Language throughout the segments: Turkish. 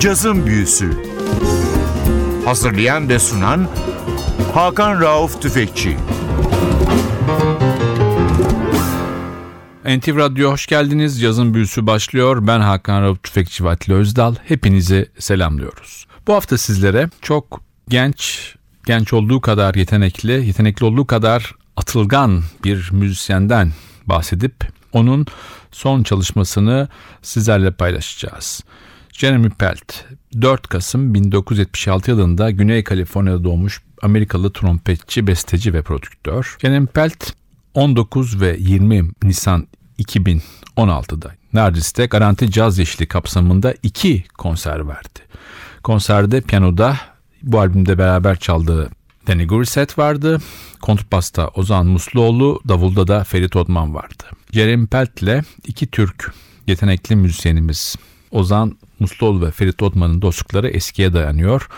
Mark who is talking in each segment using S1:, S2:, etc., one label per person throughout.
S1: Cazın Büyüsü Hazırlayan ve sunan Hakan Rauf Tüfekçi
S2: NTV Radyo hoş geldiniz. Yazın büyüsü başlıyor. Ben Hakan Rauf Tüfekçi ve Atli Özdal. Hepinizi selamlıyoruz. Bu hafta sizlere çok genç, genç olduğu kadar yetenekli, yetenekli olduğu kadar atılgan bir müzisyenden bahsedip onun son çalışmasını sizlerle paylaşacağız. Jeremy Pelt 4 Kasım 1976 yılında Güney Kaliforniya'da doğmuş Amerikalı trompetçi, besteci ve prodüktör. Jeremy Pelt 19 ve 20 Nisan 2016'da Nardis'te Garanti Caz Yeşili kapsamında iki konser verdi. Konserde piyanoda bu albümde beraber çaldığı Danny Gurisset vardı. Kontrbasta Ozan Musluoğlu, davulda da Ferit Odman vardı. Jeremy Pelt ile iki Türk yetenekli müzisyenimiz Ozan Musluoğlu ve Ferit Odman'ın dostlukları eskiye dayanıyor.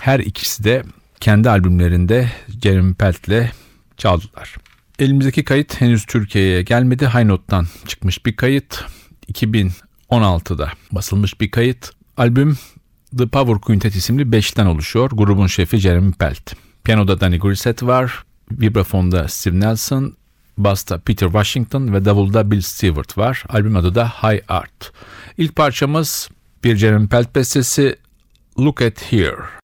S2: Her ikisi de kendi albümlerinde Jeremy Pelt ile çaldılar. Elimizdeki kayıt henüz Türkiye'ye gelmedi. High Note'dan çıkmış bir kayıt. 2016'da basılmış bir kayıt. Albüm The Power Quintet isimli beşten oluşuyor. Grubun şefi Jeremy Pelt. Piyanoda Danny Grissett var. Vibrafonda Steve Nelson, Basta Peter Washington ve davulda Bill Stewart var. Albüm adı da High Art. İlk parçamız bir Jeremy Pelt bestesi Look at Here.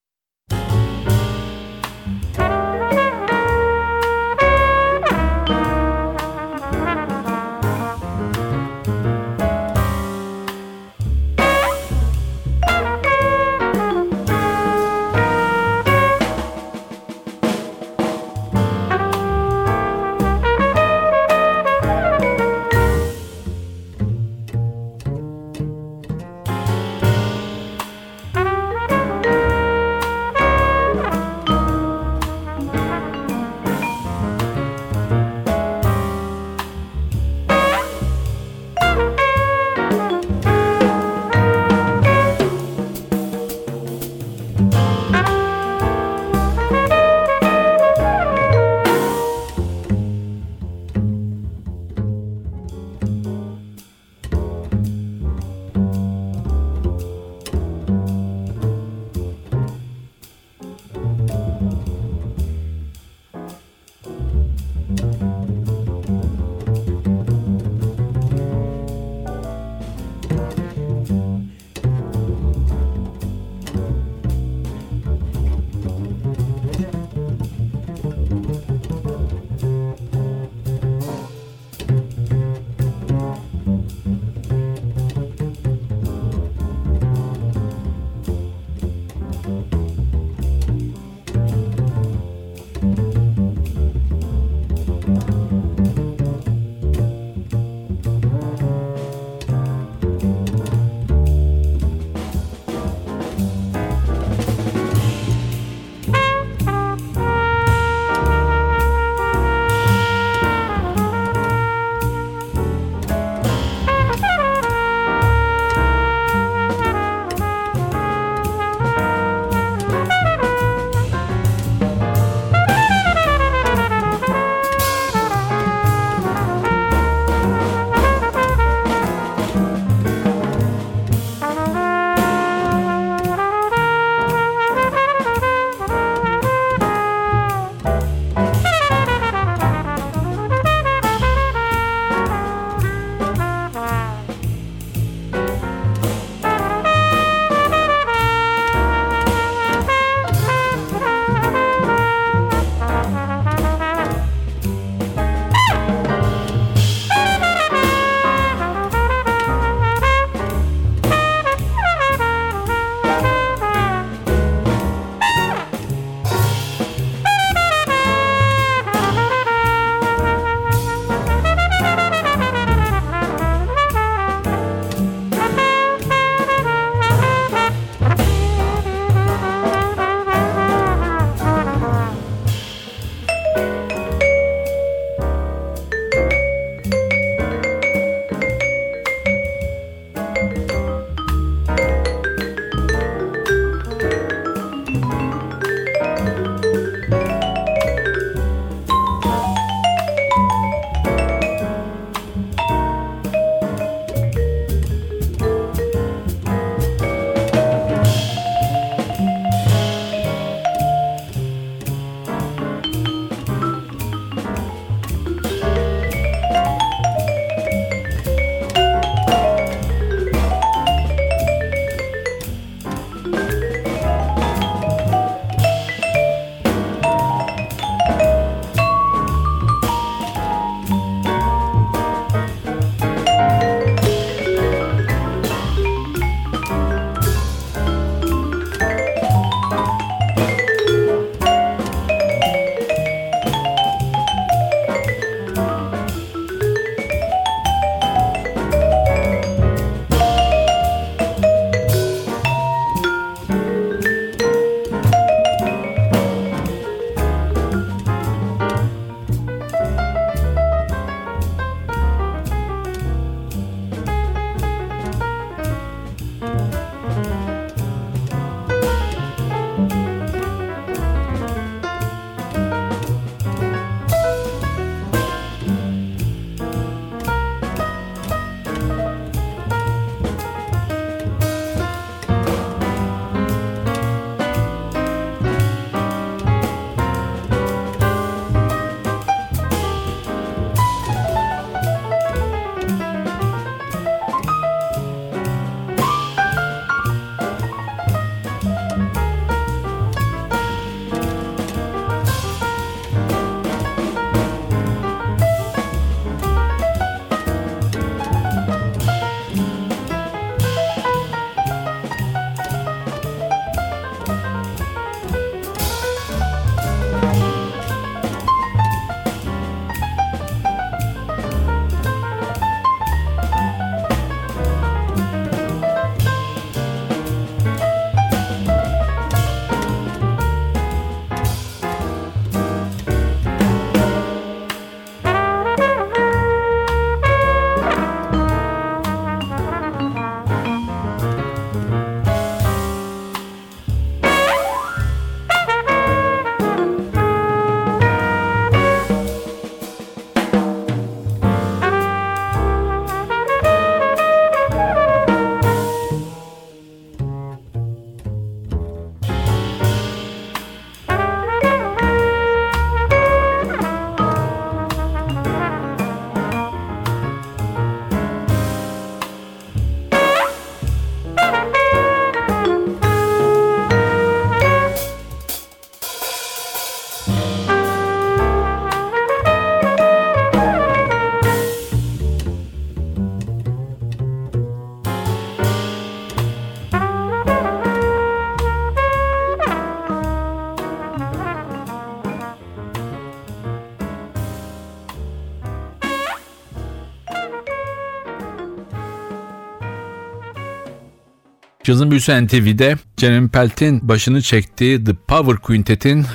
S2: Cazın Büyüsü NTV'de Jeremy Pelt'in başını çektiği The Power Quintet'in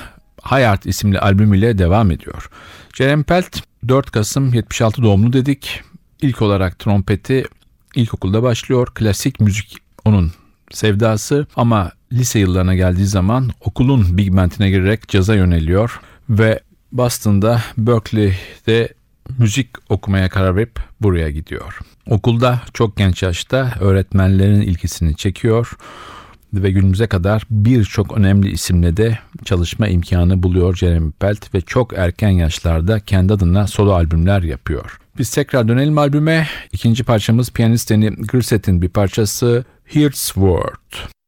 S2: Art isimli albümüyle devam ediyor. Jeremy Pelt 4 Kasım 76 doğumlu dedik. İlk olarak trompeti ilkokulda başlıyor. Klasik müzik onun sevdası ama lise yıllarına geldiği zaman okulun big bandine girerek caza yöneliyor ve Boston'da Berkeley'de müzik okumaya karar verip buraya gidiyor. Okulda çok genç yaşta öğretmenlerin ilgisini çekiyor ve günümüze kadar birçok önemli isimle de çalışma imkanı buluyor Jeremy Pelt ve çok erken yaşlarda kendi adına solo albümler yapıyor. Biz tekrar dönelim albüme. İkinci parçamız piyanist Danny Grissett'in bir parçası Here's Word.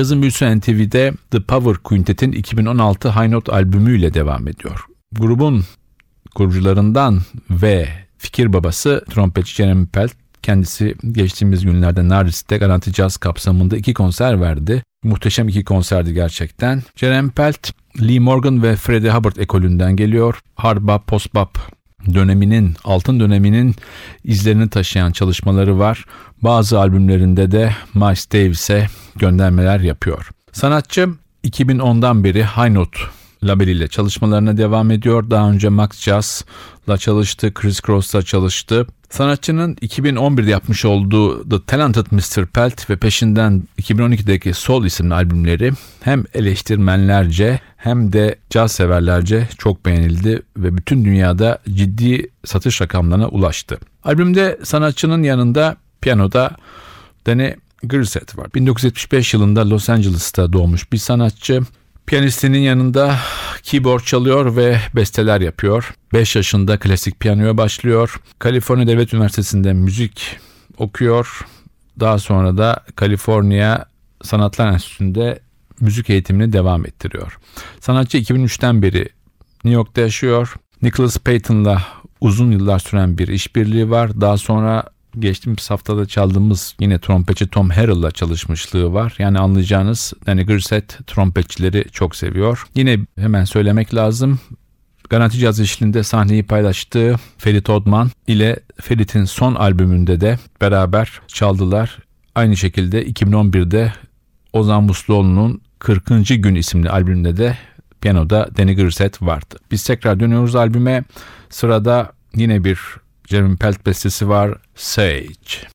S2: Cazın Büyüsü NTV'de The Power Quintet'in 2016 High Note albümüyle devam ediyor. Grubun kurucularından ve fikir babası trompetçi Jeremy Pelt kendisi geçtiğimiz günlerde Nardis'te Garanti Jazz kapsamında iki konser verdi. Muhteşem iki konserdi gerçekten. Jeremy Pelt, Lee Morgan ve Freddie Hubbard ekolünden geliyor. Hard bop, post bop döneminin, altın döneminin izlerini taşıyan çalışmaları var. Bazı albümlerinde de Miles Davis'e göndermeler yapıyor. Sanatçı 2010'dan beri High Note labeliyle çalışmalarına devam ediyor. Daha önce Max Jazz'la çalıştı, Chris Cross'la çalıştı. Sanatçının 2011'de yapmış olduğu The Talented Mr. Pelt ve peşinden 2012'deki Soul isimli albümleri hem eleştirmenlerce hem de caz severlerce çok beğenildi ve bütün dünyada ciddi satış rakamlarına ulaştı. Albümde sanatçının yanında piyanoda Danny Grissett var. 1975 yılında Los Angeles'ta doğmuş bir sanatçı. Piyanistinin yanında keyboard çalıyor ve besteler yapıyor. 5 yaşında klasik piyanoya başlıyor. Kaliforniya Devlet Üniversitesi'nde müzik okuyor. Daha sonra da Kaliforniya Sanatlar Enstitüsü'nde müzik eğitimini devam ettiriyor. Sanatçı 2003'ten beri New York'ta yaşıyor. Nicholas Payton'la uzun yıllar süren bir işbirliği var. Daha sonra geçtiğimiz haftada çaldığımız yine trompetçi Tom Harrell'la çalışmışlığı var. Yani anlayacağınız Danny Grissett trompetçileri çok seviyor. Yine hemen söylemek lazım. Garanti Caz eşliğinde sahneyi paylaştığı Ferit Odman ile Ferit'in son albümünde de beraber çaldılar. Aynı şekilde 2011'de Ozan Musluoğlu'nun 40. Gün isimli albümünde de piyanoda Danny Grissett vardı. Biz tekrar dönüyoruz albüme. Sırada yine bir Jeremy Pelt bestesi var Sage.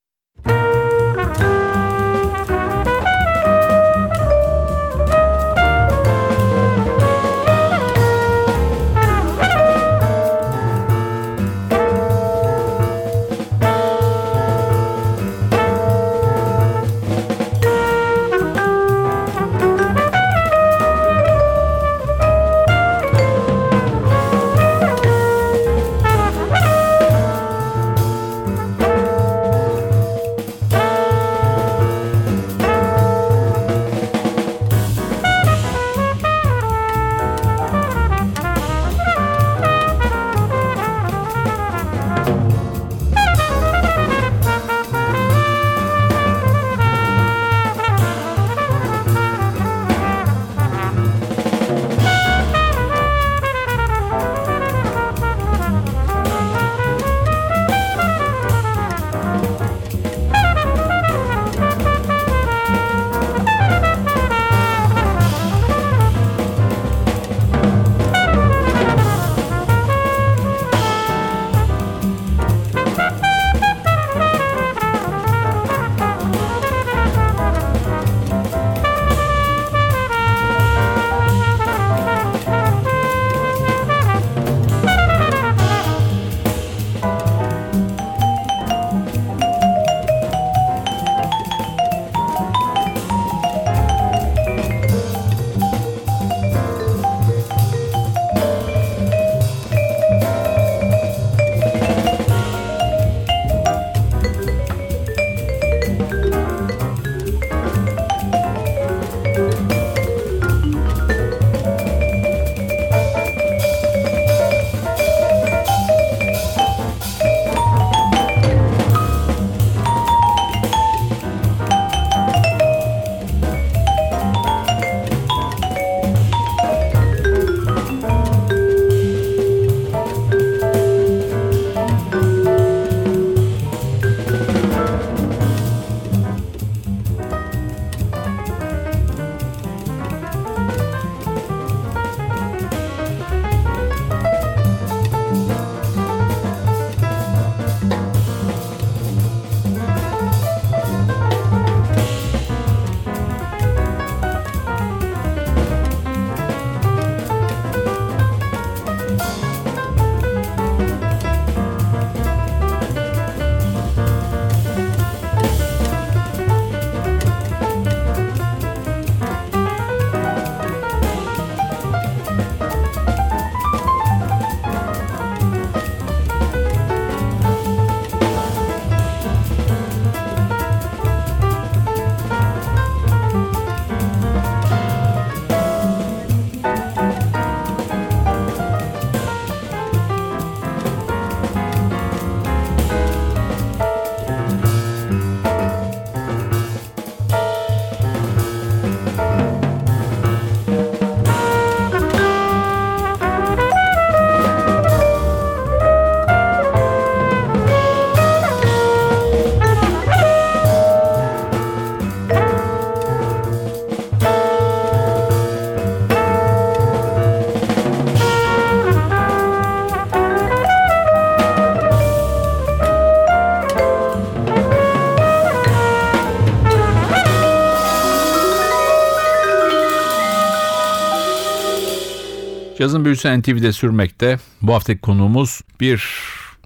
S2: Cazın büyüsü NTV'de sürmekte. Bu haftaki konuğumuz bir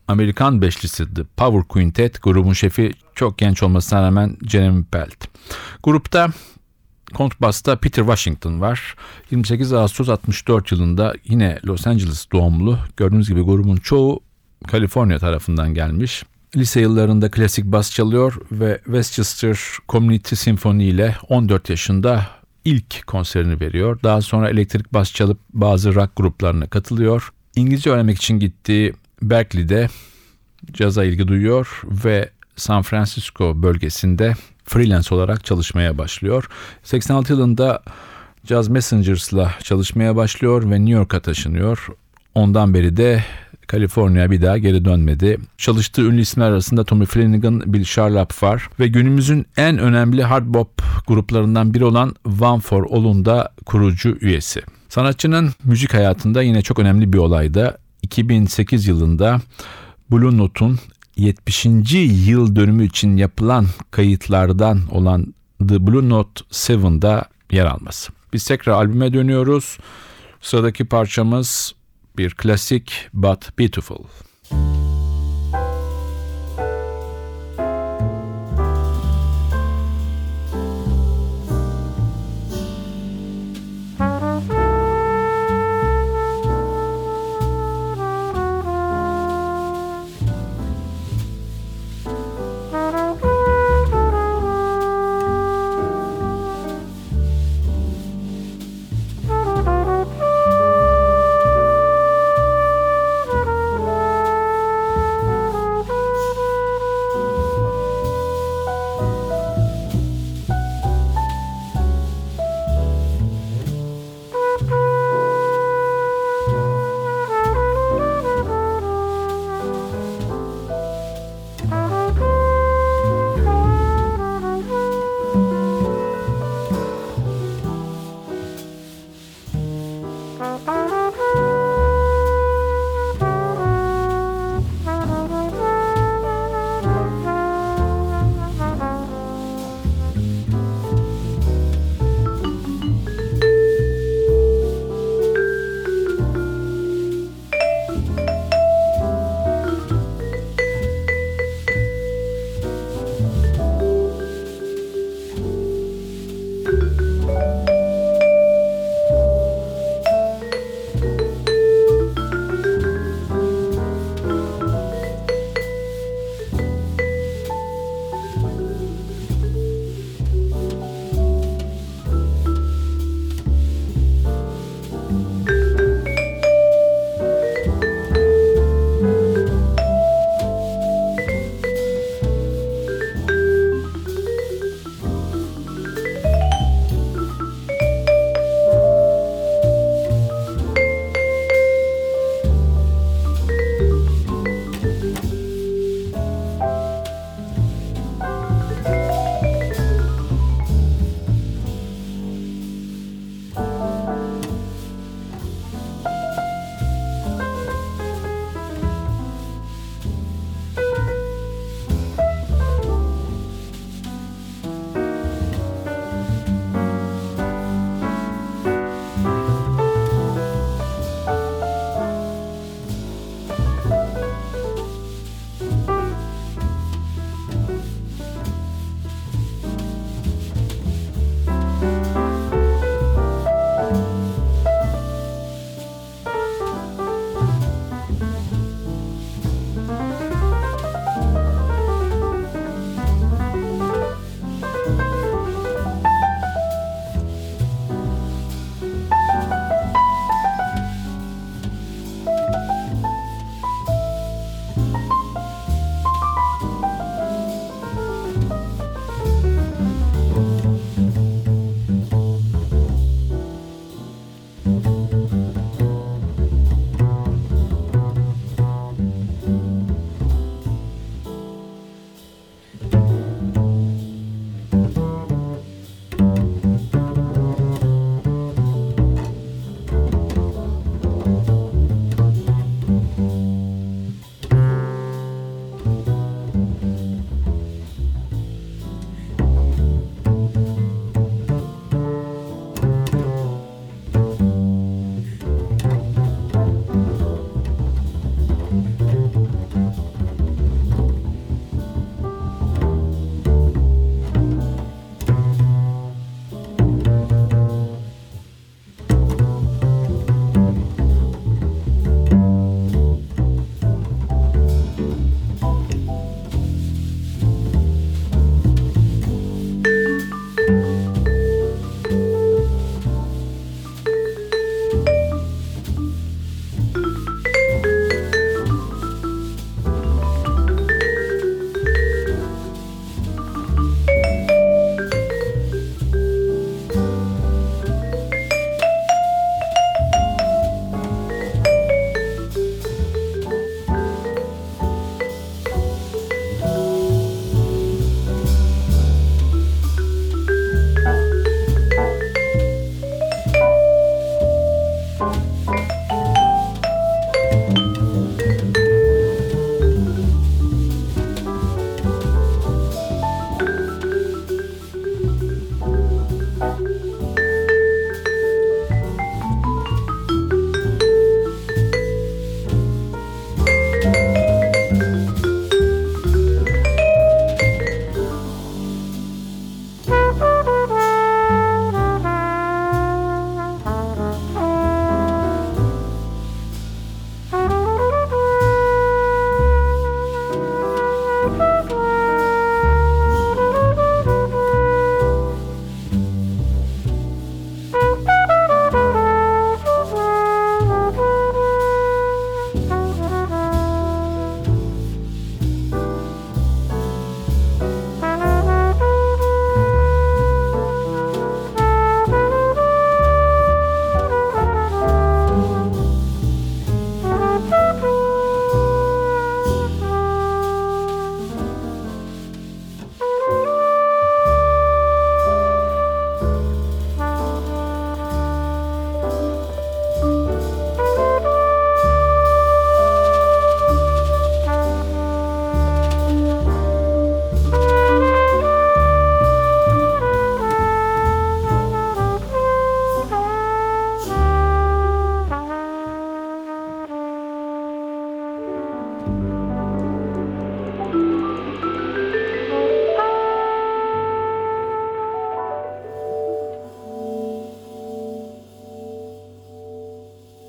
S2: Amerikan beşlisi The Power Quintet. Grubun şefi çok genç olmasına rağmen Jeremy Pelt. Grupta kontbasta Peter Washington var. 28 Ağustos 64 yılında yine Los Angeles doğumlu. Gördüğünüz gibi grubun çoğu Kaliforniya tarafından gelmiş. Lise yıllarında klasik bas çalıyor ve Westchester Community Symphony ile 14 yaşında ilk konserini veriyor. Daha sonra elektrik bas çalıp bazı rock gruplarına katılıyor. İngilizce öğrenmek için gittiği Berkeley'de caza ilgi duyuyor ve San Francisco bölgesinde freelance olarak çalışmaya başlıyor. 86 yılında Jazz Messengers'la çalışmaya başlıyor ve New York'a taşınıyor. Ondan beri de Kaliforniya bir daha geri dönmedi. Çalıştığı ünlü isimler arasında Tommy Flanagan, Bill Charlap var ve günümüzün en önemli hard bop gruplarından biri olan One for All'un da kurucu üyesi. Sanatçının müzik hayatında yine çok önemli bir olayda 2008 yılında Blue Note'un 70. yıl dönümü için yapılan kayıtlardan olan The Blue Note 7'da yer alması. Biz tekrar albüme dönüyoruz. Sıradaki parçamız bir klasik but beautiful.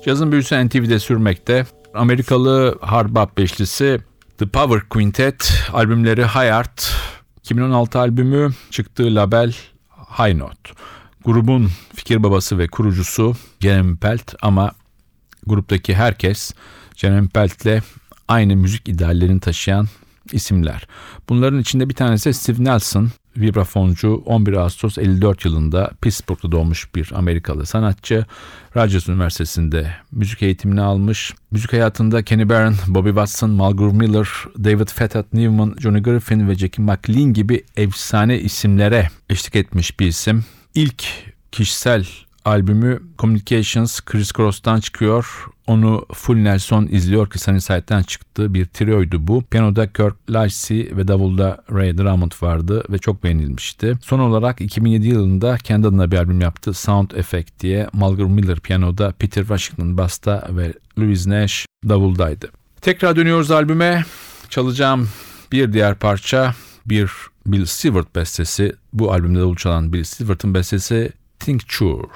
S2: Cazın büyüsü NTV'de sürmekte. Amerikalı hard bop beşlisi The Power Quintet albümleri High Art, 2016 albümü çıktığı label High Note. Grubun fikir babası ve kurucusu Jeremy Pelt ama gruptaki herkes Jeremy Pelt'le aynı müzik ideallerini taşıyan isimler. Bunların içinde bir tanesi Steve Nelson, vibrafoncu 11 Ağustos 54 yılında Pittsburgh'da doğmuş bir Amerikalı sanatçı. Rogers Üniversitesi'nde müzik eğitimini almış. Müzik hayatında Kenny Barron, Bobby Watson, Malcolm Miller, David Fethat Newman, Johnny Griffin ve Jackie McLean gibi efsane isimlere eşlik etmiş bir isim. İlk kişisel albümü Communications Chris Cross'tan çıkıyor. Onu Full Nelson izliyor ki Sunnyside'den çıktığı bir trioydu bu. Piyanoda Kirk Lacey ve davulda Ray Drummond vardı ve çok beğenilmişti. Son olarak 2007 yılında kendi adına bir albüm yaptı Sound Effect diye. Malcolm Miller piyanoda, Peter Washington basta ve Louis Nash davuldaydı. Tekrar dönüyoruz albüme. Çalacağım bir diğer parça bir Bill Stewart bestesi. Bu albümde davul çalan Bill Stewart'ın bestesi Tincture.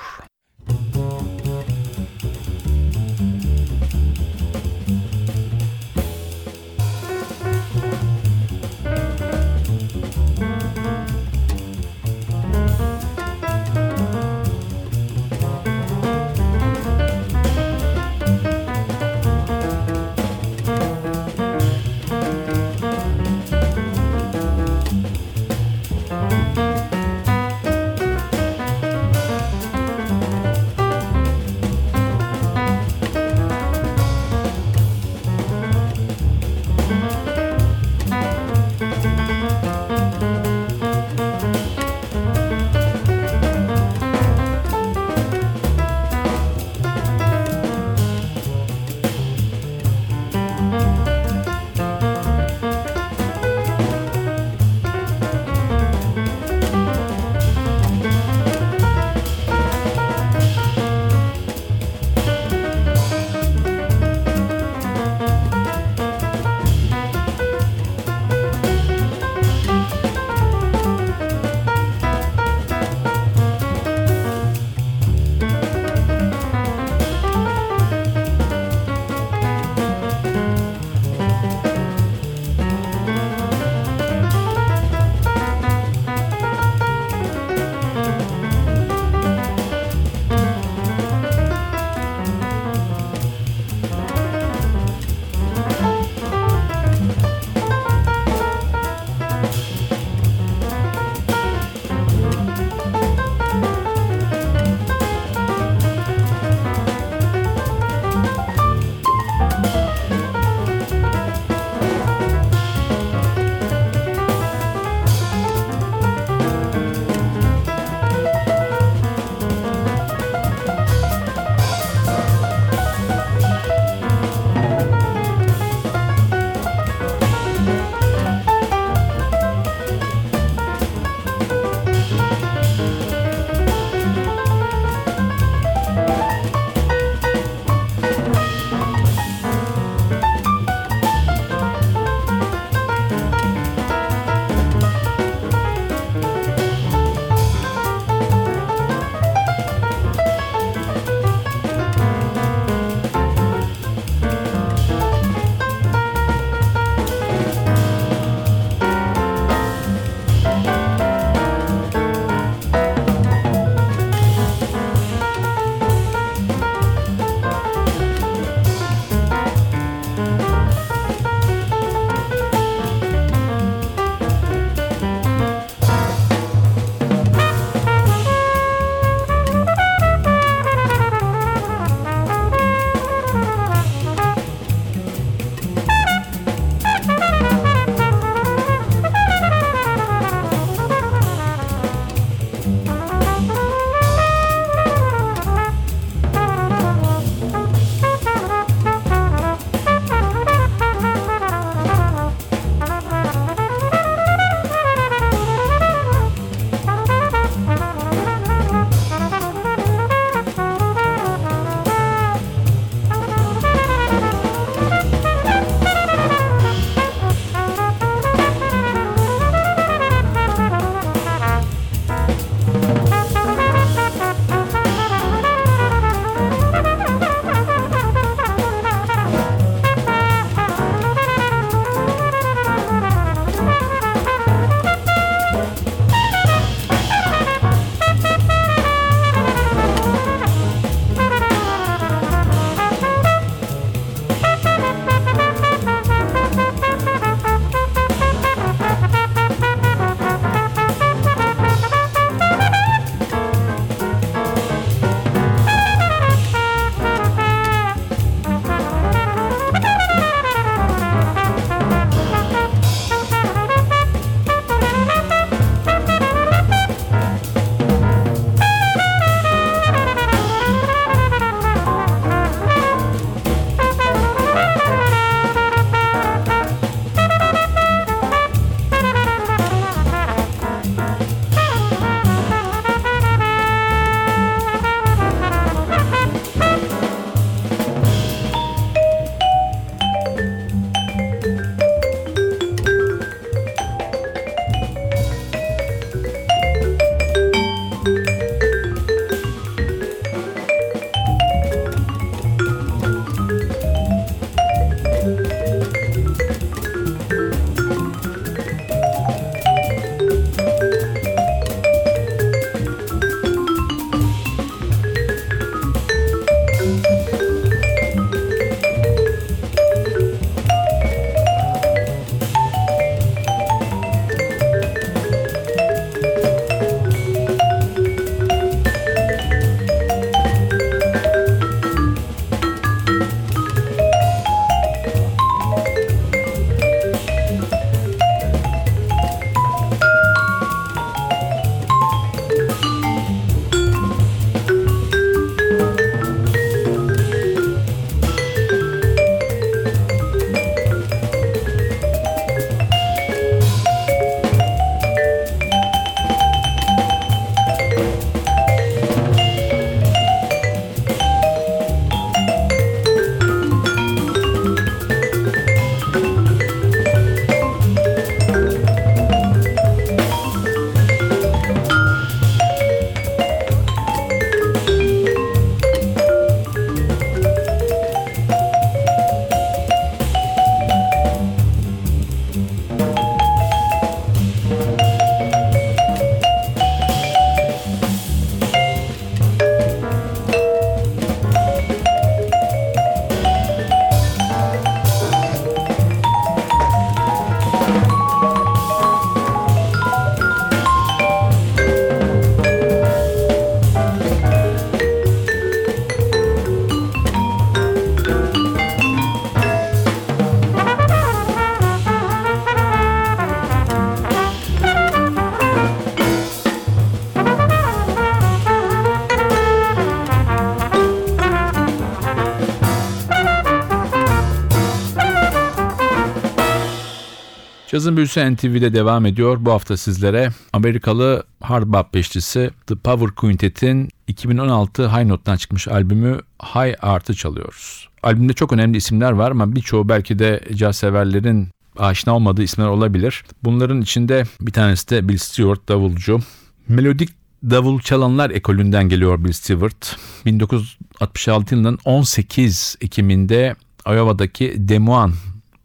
S2: Cazın Büyüsü NTV'de devam ediyor. Bu hafta sizlere Amerikalı hard bop beşlisi The Power Quintet'in 2016 High Note'dan çıkmış albümü High Art'ı çalıyoruz. Albümde çok önemli isimler var ama birçoğu belki de caz severlerin aşina olmadığı isimler olabilir. Bunların içinde bir tanesi de Bill Stewart davulcu. Melodik davul çalanlar ekolünden geliyor Bill Stewart. 1966 yılının 18 Ekim'inde Iowa'daki Des Moines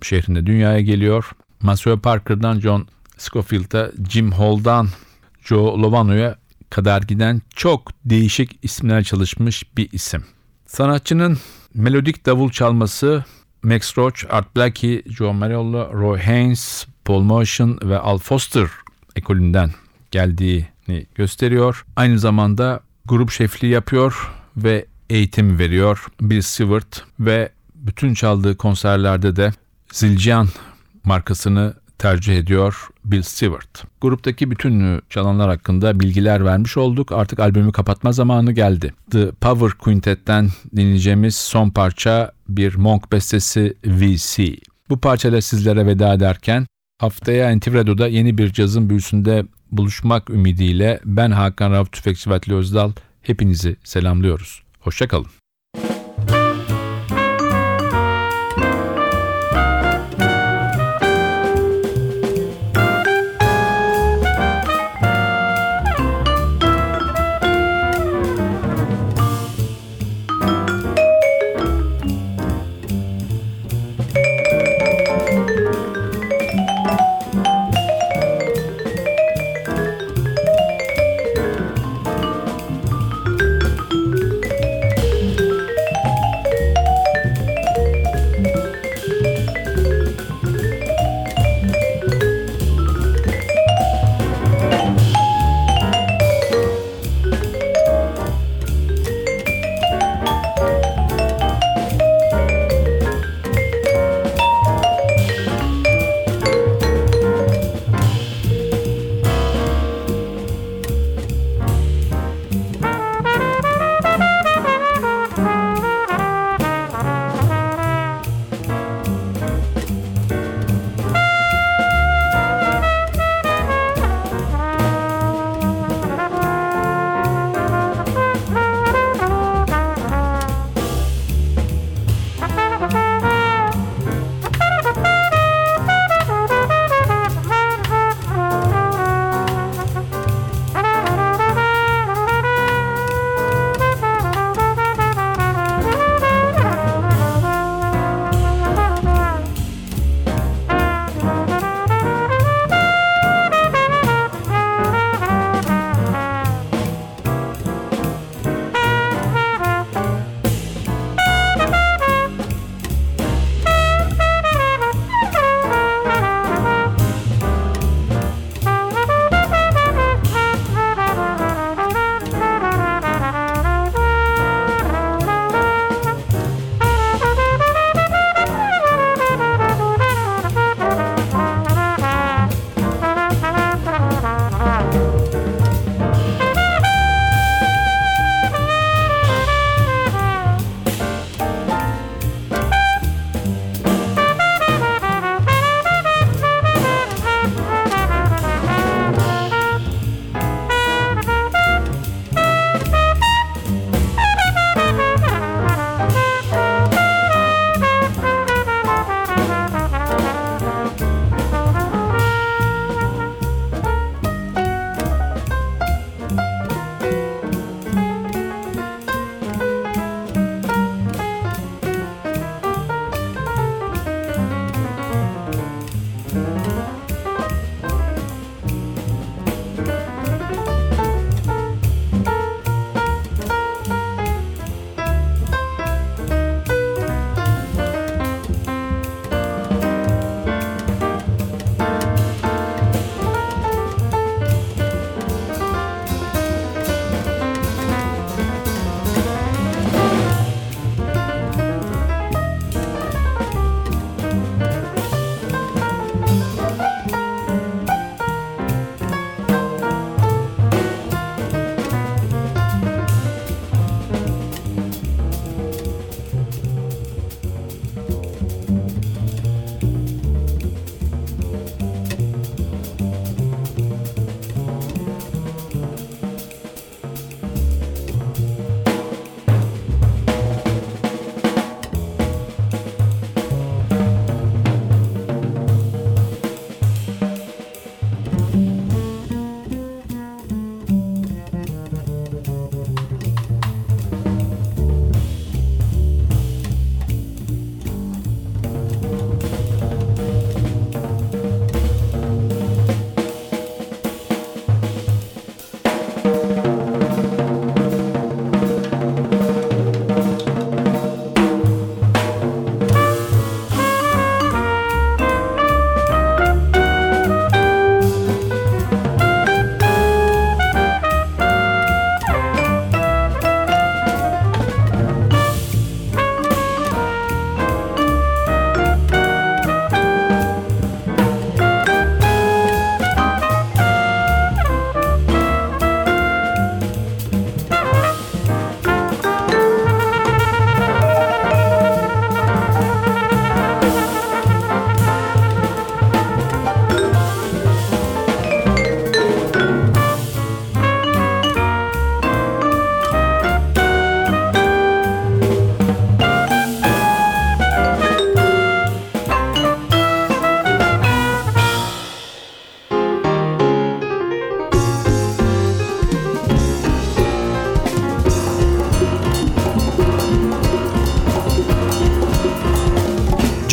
S2: şehrinde dünyaya geliyor. Maceo Parker'dan John Scofield'a, Jim Hall'dan Joe Lovano'ya kadar giden çok değişik isimler çalışmış bir isim. Sanatçının melodik davul çalması Max Roach, Art Blakey, Joe Mariello, Roy Haynes, Paul Motion ve Al Foster ekolünden geldiğini gösteriyor. Aynı zamanda grup şefliği yapıyor ve eğitim veriyor Bill Stewart ve bütün çaldığı konserlerde de Zildjian markasını tercih ediyor Bill Stewart. Gruptaki bütün çalanlar hakkında bilgiler vermiş olduk. Artık albümü kapatma zamanı geldi. The Power Quintet'ten dinleyeceğimiz son parça bir Monk bestesi VC. Bu parçayla sizlere veda ederken haftaya NTV Radyo'da yeni bir cazın büyüsünde buluşmak ümidiyle ben Hakan Rauf Tüfekçi Vatli Özdal hepinizi selamlıyoruz. Hoşçakalın.